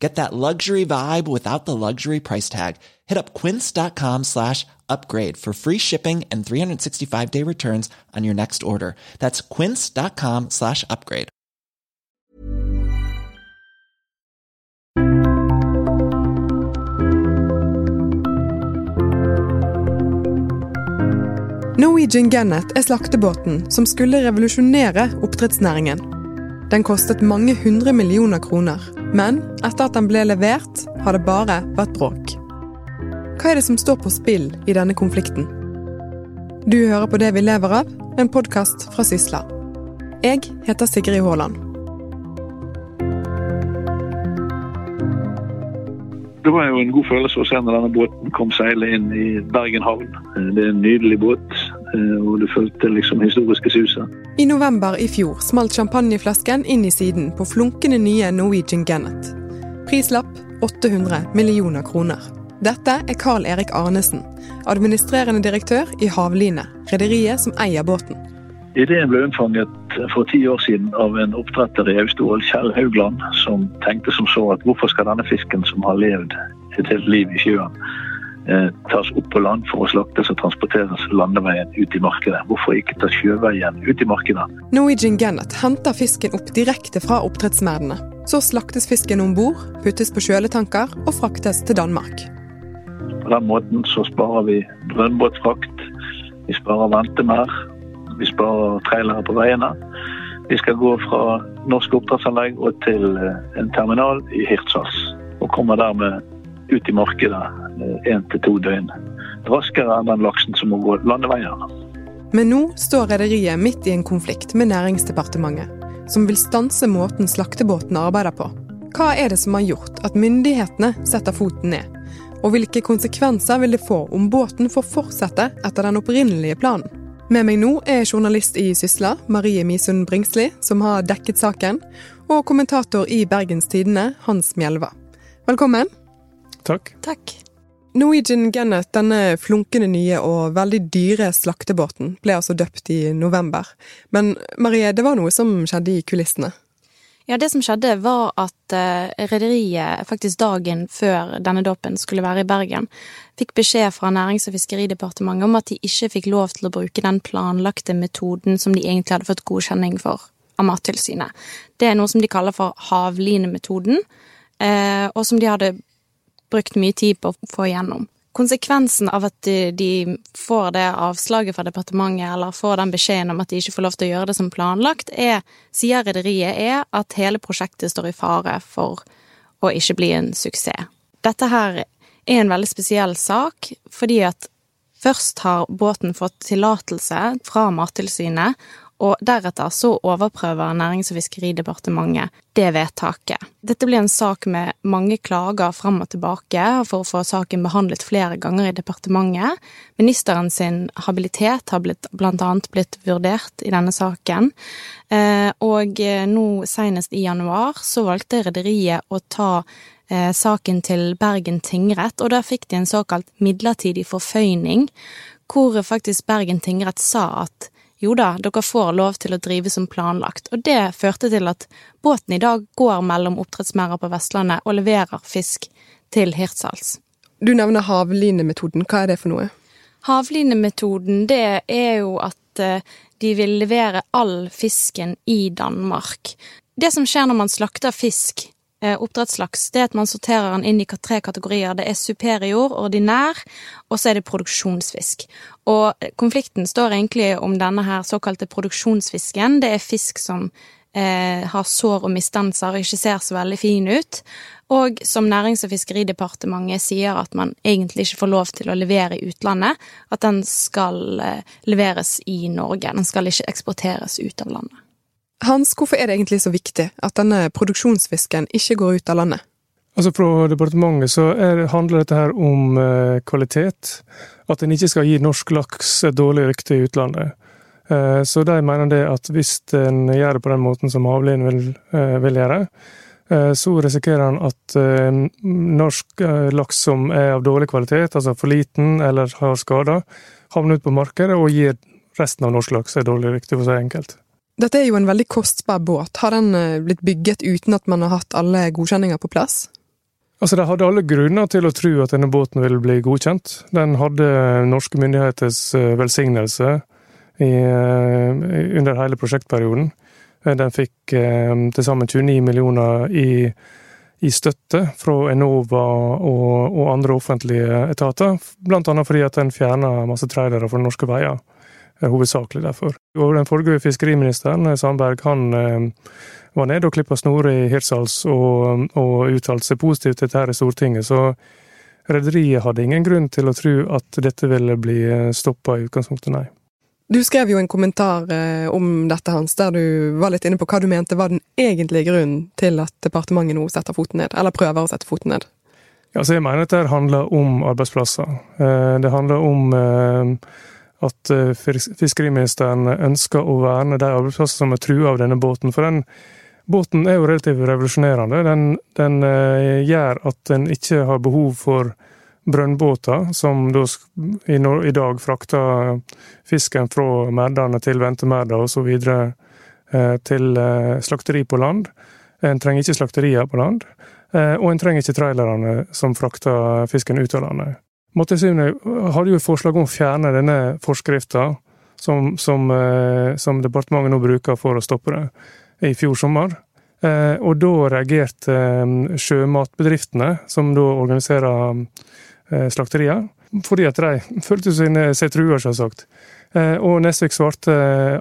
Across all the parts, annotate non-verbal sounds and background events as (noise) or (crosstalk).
Get that luxury vibe without the luxury price tag. Hit up quince.com slash upgrade for free shipping and 365 day returns on your next order. That's quince.com slash upgrade. Norwegian Gannet er slaktebåten som skulle revolusjonere oppdrettsnæringen. Den kostet mange hundre millioner kroner, men etter at den ble levert, har det bare vært bråk. Hva er det som står på spill i denne konflikten? Du hører på Det vi lever av, en podkast fra Sysla. Jeg heter Sigrid Haaland. Det var jo en god følelse å se når denne båten kom seilende inn i Bergen havn. Det er en nydelig båt, og du følte liksom historiske suset. I november i fjor smalt champagneflasken inn i siden på flunkende nye Norwegian Gannet. Prislapp 800 millioner kroner. Dette er Carl Erik Arnesen, administrerende direktør i Havline, rederiet som eier båten. Ideen ble unnfanget for ti år siden av en oppdretter i Austevoll, Kjell Haugland, som tenkte som så at hvorfor skal denne fisken som har levd et helt liv i sjøen, eh, tas opp på land for å slaktes og transporteres landeveien ut i markedet. Hvorfor ikke ta sjøveien ut i markedet? Norwegian Gannet henter fisken opp direkte fra oppdrettsmerdene. Så slaktes fisken om bord, puttes på kjøletanker og fraktes til Danmark. På den måten så sparer vi brønnbåtfrakt, vi sparer ventemær, vi sparer trailere på veiene. Vi skal gå fra norske oppdrettsanlegg og til eh, en terminal i Hirtshals. Og kommer dermed ut i markedet én til to døgn raskere enn den laksen som må gå landeveiene. Men nå står rederiet midt i en konflikt med Næringsdepartementet, som vil stanse måten slaktebåten arbeider på. Hva er det som har gjort at myndighetene setter foten ned? Og hvilke konsekvenser vil det få om båten får fortsette etter den opprinnelige planen? Med meg nå er journalist i Sysla, Marie Misund Bringsli, som har dekket saken, og kommentator i Bergens Tidende, Hans Mjelva. Velkommen. Takk. Takk. Norwegian Gennet, denne flunkende nye og veldig dyre slaktebåten, ble altså døpt i november. Men Marie, det var noe som skjedde i kulissene? Ja, det som skjedde var at uh, rederiet faktisk dagen før denne dåpen skulle være i Bergen, fikk beskjed fra Nærings- og fiskeridepartementet om at de ikke fikk lov til å bruke den planlagte metoden som de egentlig hadde fått godkjenning for av Mattilsynet. Det er noe som de kaller for havlinemetoden, uh, og som de hadde brukt mye tid på å få igjennom. Konsekvensen av at de, får det avslaget fra departementet, eller får den beskjeden om at de ikke får lov til å gjøre det som planlagt, er, sier rederiet, er at hele prosjektet står i fare for å ikke bli en suksess. Dette her er en veldig spesiell sak, fordi at først har båten fått tillatelse fra Mattilsynet, og deretter så overprøver Nærings- og fiskeridepartementet det vedtaket. Dette blir en sak med mange klager fram og tilbake for å få saken behandlet flere ganger i departementet. Ministeren sin habilitet har blitt, blant annet blitt vurdert i denne saken. Eh, og nå senest i januar så valgte rederiet å ta eh, saken til Bergen tingrett, og der fikk de en såkalt midlertidig forføyning, hvor faktisk Bergen tingrett sa at jo da, dere får lov til å drive som planlagt, og det førte til at båten i dag går mellom oppdrettsmerder på Vestlandet og leverer fisk til Hirtshals. Du nevner havlinemetoden, hva er det for noe? Havlinemetoden, det er jo at de vil levere all fisken i Danmark. Det som skjer når man slakter fisk, oppdrettslaks, det er at man sorterer den inn i tre kategorier. Det er superior, ordinær, og så er det produksjonsfisk. Og konflikten står egentlig om denne her såkalte produksjonsfisken. Det er fisk som eh, har sår og misdanser og ikke ser så veldig fin ut. Og som Nærings- og fiskeridepartementet sier at man egentlig ikke får lov til å levere i utlandet. At den skal eh, leveres i Norge. Den skal ikke eksporteres ut av landet. Hans, hvorfor er det egentlig så viktig at denne produksjonsfisken ikke går ut av landet? Altså Fra departementet så er, handler dette her om eh, kvalitet. At en ikke skal gi norsk laks et dårlig rykte i utlandet. Så de mener det at hvis en gjør det på den måten som Havlin vil, vil gjøre, så risikerer en at norsk laks som er av dårlig kvalitet, altså for liten eller har skader, havner ut på markedet og gir resten av norsk laks et dårlig rykte for si enkelt. Dette er jo en veldig kostbar båt. Har den blitt bygget uten at man har hatt alle godkjenninger på plass? Altså, De hadde alle grunner til å tro at denne båten ville bli godkjent. Den hadde norske myndigheters eh, velsignelse i, eh, under hele prosjektperioden. Eh, den fikk til sammen 29 millioner i, i støtte fra Enova og, og, andre offentlige etater, blant annet fordi at den fjerna masse trailere fra norske veier. Hovedsakelig derfor. Og den forrige fiskeriministeren, Sandberg, han var nede og klippa snorer i Hirtshals og, og uttalte seg positivt til dette her i Stortinget. Så rederiet hadde ingen grunn til å tro at dette ville bli stoppa i utgangspunktet, nei. Du skrev jo en kommentar eh, om dette, Hans, der du var litt inne på hva du mente var den egentlige grunnen til at departementet nå setter foten ned, eller prøver å sette foten ned. Ja, så jeg mener at det handler om arbeidsplasser. Eh, det handler om eh, at fiskeriministeren ønsker å verne de arbeidsplassene som er trua av denne båten. For den Båten er jo relativt revolusjonerende. Den, den eh, gjør at en ikke har behov for brønnbåter, som da i, dag frakter fisken fra merdene til ventemerder osv. Eh, til eh, slakteri på land. En trenger ikke slakterier på land. Og en trenger ikke trailerne som frakter fisken ut av landet. Mattilsynet hadde jo forslag om å fjerne denne forskrifta som, som, som departementet nå bruker for å stoppe det i fjor sommer. Eh, og da reagerte eh, sjømatbedriftene, som da organiserer eh, slakterier, fordi at de følte seg trua, selvsagt. Og Nesvik svarte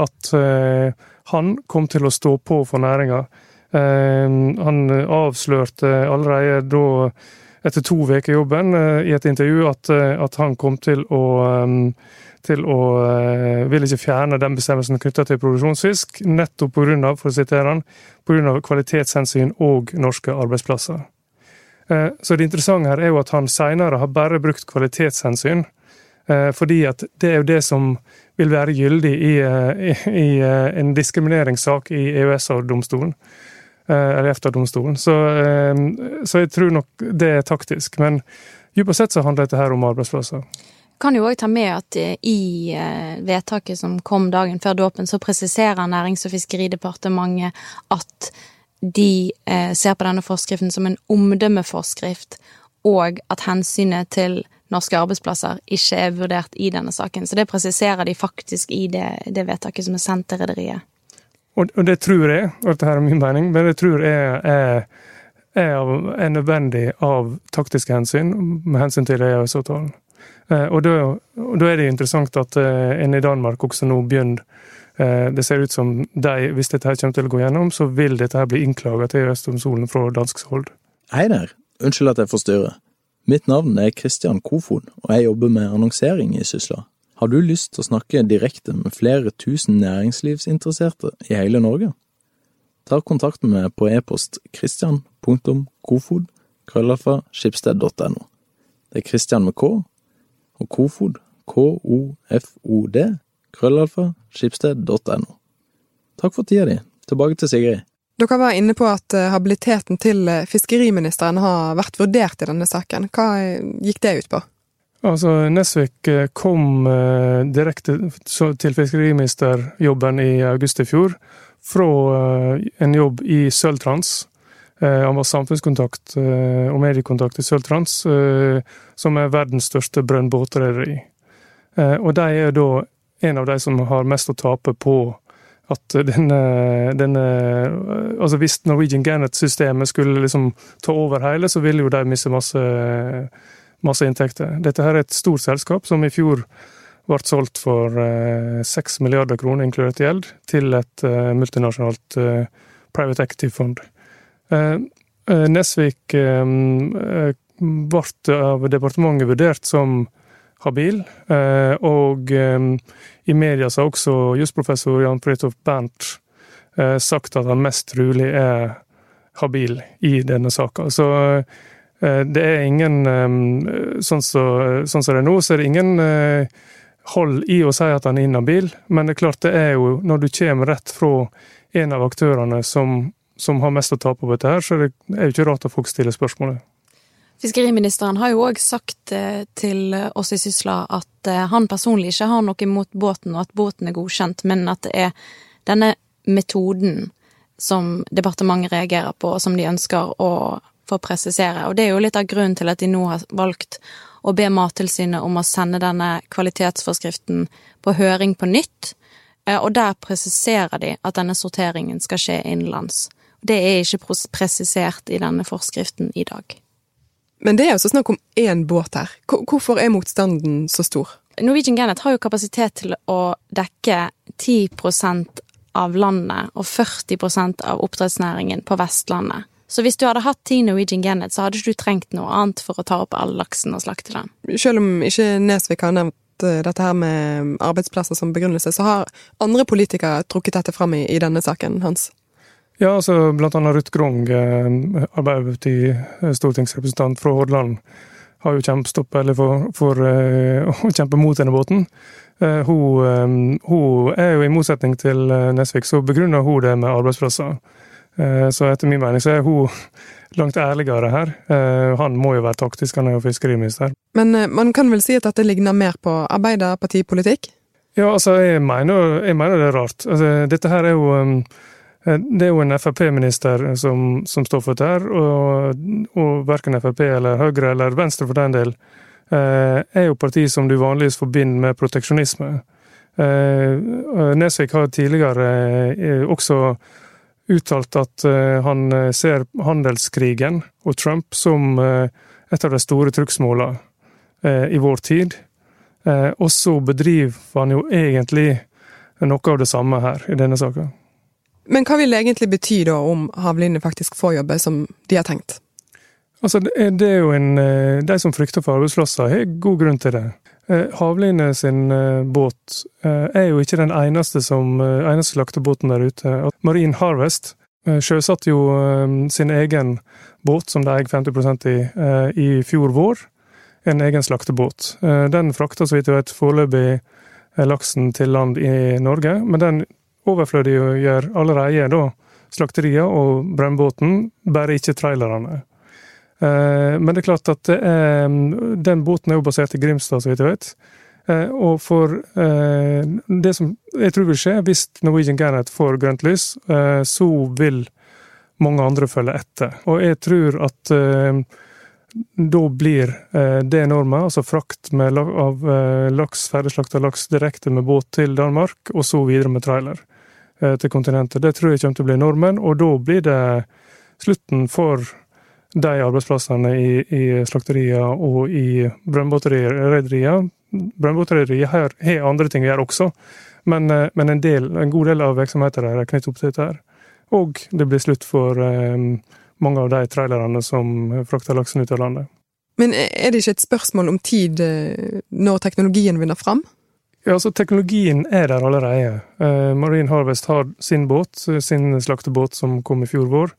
at han kom til å stå på for næringa. Han avslørte allerede da, etter to uker i jobben, i et intervju, at, at han kom til å til å eh, vil ikke fjerne den bestemmelsen knytta til produksjonsfisk, nettopp pga. for å sitere han, av kvalitetshensyn og norske arbeidsplasser. Eh, så det interessante her er jo at han seinere har bare brukt kvalitetshensyn, eh, fordi at det er jo det som vil være gyldig i, i, i en diskrimineringssak i EØS-domstolen. Eller EFTA-domstolen. Så, så jeg tror nok det er taktisk. Men dypest sett så handler dette her om arbeidsplasser kan jo òg ta med at eh, i eh, vedtaket som kom dagen før dåpen, så presiserer Nærings- og fiskeridepartementet at de eh, ser på denne forskriften som en omdømmeforskrift, og at hensynet til norske arbeidsplasser ikke er vurdert i denne saken. Så det presiserer de faktisk i det, det vedtaket som er sendt til rederiet. Og, og, det tror jeg, og dette her er min mening, men det tror jeg er, er, er nødvendig av taktiske hensyn, med hensyn til EØS-avtalen. Eh, og da, er det interessant at eh, en i Danmark også nå begynner eh, Det ser ut som de, hvis dette her kommer til å gå gjennom, så vil dette her bli innklaga til EØS-domstolen fra dansk hold. Hei der, unnskyld at jeg forstyrrer. Mitt navn er Kristian Kofod, og jeg jobber med annonsering i Sysla. Har du lyst til å snakke direkte med flere tusen næringslivsinteresserte i hele Norge? Ta kontakt med meg på e-post christian.kofod.krøllalfa.skipsted.no. Det er Christian med K og Kofod, K-O-F-O-D, krøllalfa. Takk for tida di. Tilbake til Sigrid. Dere var inne på at eh, habiliteten til eh, fiskeriministeren har vært vurdert i denne saken. Hva eh, gikk det ut på? Altså, Nesvik kom direkte til fiskeriministerjobben i august i fjor fra en jobb i Sølvtrans Eh, han var samfunnskontakt eh, og mediekontakt i Sølvtrans, eh, som er verdens største brønnbåtrederi. Og de er da en av de som har mest å tape på at denne, denne Altså hvis Norwegian Gannet-systemet skulle liksom ta over hele, så ville jo de miste masse, masse inntekter. Dette her er et stort selskap som i fjor ble solgt for 6 milliarder kroner, inkludert gjeld, til et multinasjonalt private active-fond. Eh, eh, Nesvik eh, ble av departementet vurdert som habil, og i media har også jusprofessor Jan Fridtjof Bernt sagt at han mest trolig er habil i denne saka. Så det er ingen Sånn som så, sånn det er nå, så er det ingen hold i å si at han er inhabil, men det er klart det er jo når du kommer rett fra en av aktørene som, som har mest å tape på dette, her, så er det er jo ikke rart at folk stiller spørsmålet. Fiskeriministeren har jo òg sagt eh, til oss i Sysla at eh, han personlig ikke har noe imot båten, og at båten er godkjent, men at det er denne metoden som departementet reagerer på, og som de ønsker å få presisere. Og det er jo litt av grunnen til at de nå har valgt å be Mattilsynet om å sende denne kvalitetsforskriften på høring på nytt, eh, og der presiserer de at denne sorteringen skal skje innenlands. Det er ikke presisert i denne forskriften i dag. Men det er jo så snakk om én båt her. Hvorfor er motstanden så stor? Norwegian Genet har jo kapasitet til å dekke 10% av landet og 40% av oppdrettsnæringen på Vestlandet. Så hvis du hadde hatt ti Norwegian Gannet, så hadde ikke du trengt noe annet for å ta opp all laksen og slakte den. Selv om ikke Nesvik har nevnt eh, dette her med arbeidsplasser som begrunnelse, så har andre politikere trukket dette fram i, i denne saken, Hans? Ja, altså blant annet Ruth Grung, eh, Arbeiderparti-stortingsrepresentant fra Hordaland, har jo kjempestoppet eller for, for (laughs) å kjempe mot denne båten. Hun, hun, er jo i motsetning til Nesvik, så begrunner hun det med arbeidsplasser. Eh, så etter min mening så er hun (laughs) langt ærligere her. Eh, han må jo være taktisk, han er jo fiskeriminister. Men eh, man kan vel si at dette ligner mer på arbeiderpartipolitikk? Ja, altså, jeg mener, jeg mener det er rart. Altså, dette her er jo det er jo en Frp-minister som, som, står for dette, her, og, og verken Frp eller Høyre eller Venstre for den del er jo parti som du vanligvis forbinder med proteksjonisme. Nesvik har tidligere også uttalt at eh, han eh, ser handelskrigen og Trump som eh, et av de store trugsmålene i vår tid. Og så bedriver han jo egentlig noe av det samme her, i denne saka. Men hva vil det egentlig bety da om havlinene faktisk får jobbe som de har tenkt? Altså, det er jo en, De som frykter for arbeidsplasser, har god grunn til det. Eh, Havline sin eh, båt eh, er jo ikke den eneste, som, eneste slaktebåten der ute. Marine Harvest sjøsatte jo sin egen båt, som de eier 50% i, i fjor vår. En egen slaktebåt. Den frakta så vidt jeg vet foreløpig laksen til land i Norge, men den overflødiggjør allerede da slakteriet og brønnbåten, bare ikke trailerne. Eh, men det er klart at er, den båten er jo basert i Grimstad, så vidt jeg vet. Eh, og for eh, det som jeg tror vil skje, hvis Norwegian Gannet får grønt lys, så vil mange andre følge etter. Og jeg tror at da blir det norma, altså frakt med, av laks, ferdigslakta laks direkte med båt til Danmark, og så videre med trailer til kontinentet. Det tror jeg kommer til å bli normen, og da blir det slutten for de arbeidsplassene i, i slakterier og i brønnbåtrederier. Brønnbåtrederier har, andre ting å gjøre også, men, eh, men en, del, en, god del av virksomheten er knyttet opp til dette. her. Og det blir slutt for um, mange av de trailerne som frakter laksen ut av landet. Men er det ikke et spørsmål om tid når teknologien vinner fram? Ja, altså Teknologien er der allerede. Uh, Marine Harvest har sin båt, sin slaktebåt som kom i fjor vår.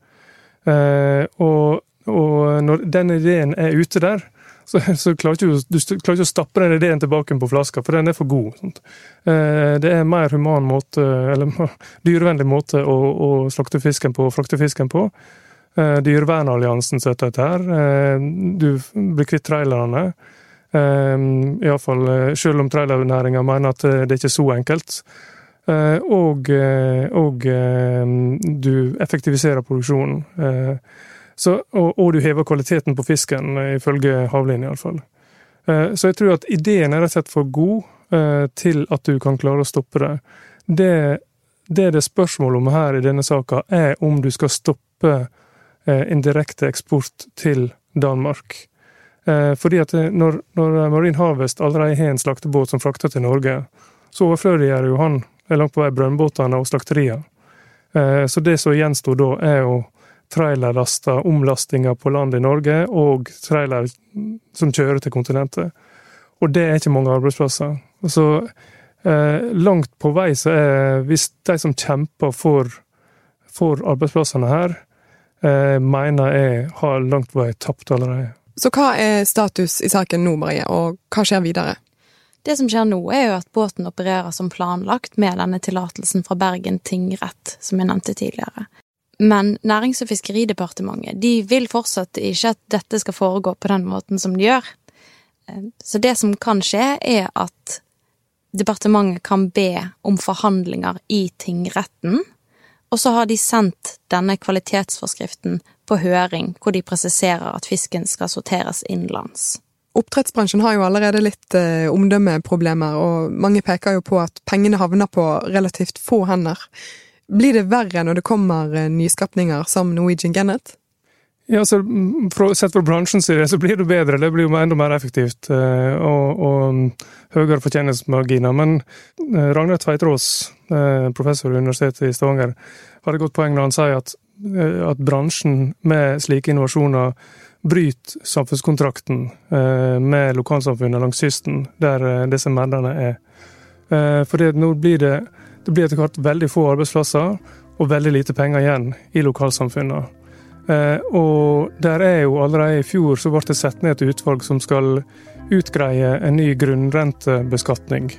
Uh, og og når den ideen er ute der, så, så klarer ikke, du klarer ikke å stappe den ideen tilbake på flaska, for den er for god. Sånt. Eh, det er en mer human måte, eller (laughs) dyrevennlig måte å, å slakte fisken på og frakte fisken på. Eh, Dyrevernalliansen støtter dette her. Eh, du blir kvitt trailerne. Iallfall selv om trailernæringa mener at det ikke er så enkelt. Og, og du effektiviserer produksjonen. Så, og, og, du hever kvaliteten på fisken, eh, ifølge Havlin iallfall. Eh, så jeg tror at ideen er rett og slett for god eh, til at du kan klare å stoppe det. Det det det er spørsmål om her i denne saka, er om du skal stoppe en direkte eksport til Danmark. Fordi at når, når Marine Harvest allerede har en slaktebåt som frakter til Norge, så overflødiggjør jo han langt på vei brønnbåtene og slakteriene. Så det som gjenstår da, er jo trailerlasta omlastinger på land i Norge, og trailer som kjører til kontinentet. Og det er ikke mange arbeidsplasser. Så eh, langt på vei så er Hvis de som kjemper for, for arbeidsplassene her, eh, mener jeg har langt vei tapt allerede. Så hva er status i saken nå, Marie, og hva skjer videre? Det som skjer nå, er jo at båten opererer som planlagt med denne tillatelsen fra Bergen tingrett, som jeg nevnte tidligere. Men Nærings- og fiskeridepartementet de vil fortsatt ikke at dette skal foregå på den måten som de gjør. Så det som kan skje, er at departementet kan be om forhandlinger i tingretten, og så har de sendt denne kvalitetsforskriften på høring, hvor de presiserer at fisken skal sorteres innenlands. Oppdrettsbransjen har jo allerede litt eh, omdømmeproblemer, og mange peker jo på at pengene havner på relativt få hender. Blir det verre når det kommer eh, nyskapninger som Norwegian Gennet? Ja, så fra, Sett fra bransjens side så blir det bedre. Det blir jo enda mer effektivt eh, og, og, høyere fortjenestemarginer. Men eh, Ragnar Tveitrås, professor ved Universitetet i Stavanger, har et godt poeng når han sier at, at bransjen med slike innovasjoner bryter samfunnskontrakten med lokalsamfunnet langs kysten, der disse merdene er. For nå blir det det blir etter hvert veldig få arbeidsplasser og veldig lite penger igjen i lokalsamfunnene. Eh, og der er jo allerede i fjor så ble det satt ned et utvalg som skal utgreie en ny grunnrentebeskatning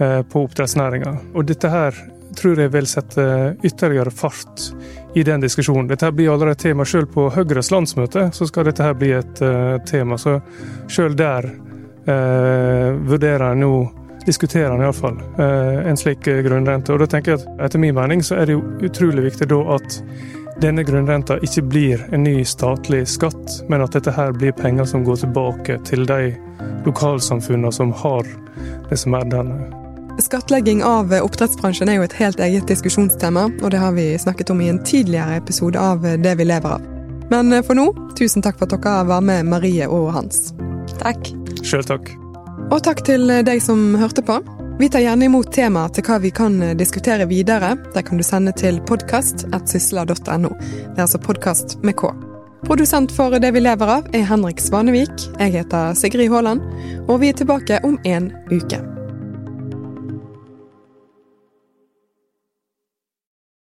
eh, på oppdrettsnæringa. Og dette her tror jeg vil sette ytterligere fart i den diskusjonen. Dette her blir allerede tema selv på Høyres landsmøte, så skal dette her bli et uh, tema. Så selv der eh, vurderer jeg nå diskuterer han iallfall eh, en slik eh, grunnrente. Og da tenker jeg at Etter min mening så er det jo utrolig viktig da at denne grunnrenta ikke blir en ny statlig skatt, men at dette her blir penger som går tilbake til de lokalsamfunnene som har det som er denne. Skattlegging av oppdrettsbransjen er jo et helt eget diskusjonstema, og det har vi snakket om i en tidligere episode av Det vi lever av. Men eh, for nå, tusen takk for at dere var med, Marie og Hans. Takk. Sjøl takk. Og takk til deg som hørte på. Vi tar gjerne imot temaer til hva vi kan diskutere videre. Det kan du sende til podkast.sysla.no. Det er altså podkast med K. Produsent for Det vi lever av er Henrik Svanevik. Jeg heter Sigrid Haaland, og vi er tilbake om en uke.